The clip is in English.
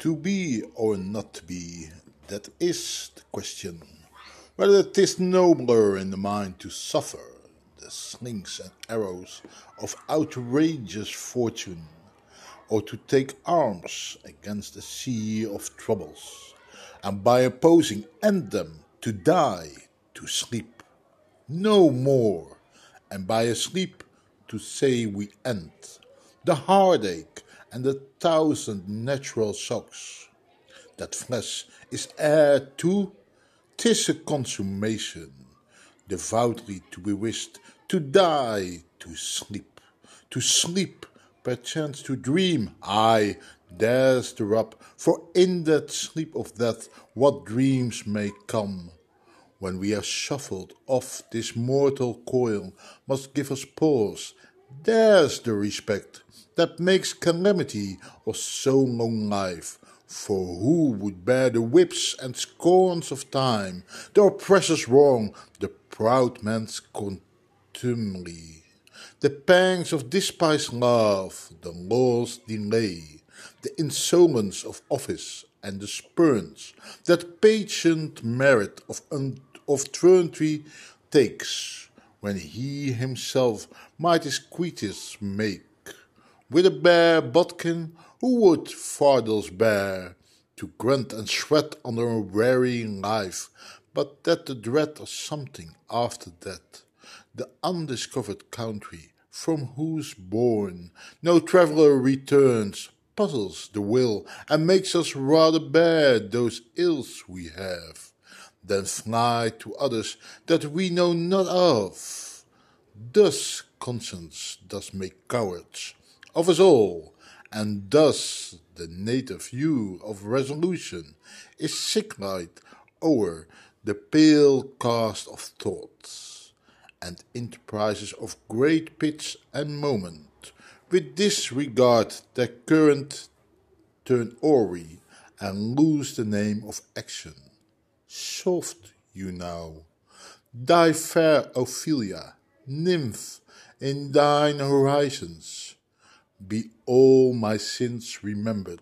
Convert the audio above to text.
To be or not to be, that is the question. Whether it is nobler in the mind to suffer the slings and arrows of outrageous fortune, or to take arms against a sea of troubles, and by opposing end them to die, to sleep, no more, and by a sleep to say we end the heartache and the thousand natural shocks. That flesh is heir to, tis a consummation, devoutly to be wished, to die, to sleep, to sleep, perchance to dream, aye, there's the rub, for in that sleep of death what dreams may come, when we are shuffled off this mortal coil, must give us pause, there's the respect that makes calamity of so long life. For who would bear the whips and scorns of time, the oppressor's wrong, the proud man's contumely, the pangs of despised love, the law's delay, the insolence of office, and the spurns. That patient merit of, un- of takes, when he himself might his quittance make? With a bare bodkin, who would fardels bear, to grunt and sweat under a wearying life, but that the dread of something after death, the undiscovered country, from whose bourne no traveller returns, puzzles the will, and makes us rather bear those ills we have, than fly to others that we know not of. Thus conscience does make cowards of us all, and thus the native hue of resolution is sicklight o'er the pale cast of thoughts, and enterprises of great pitch and moment, with disregard their current turn awry and lose the name of action. Soft you now, thy fair Ophelia, nymph in thine orisons, be all my sins remembered.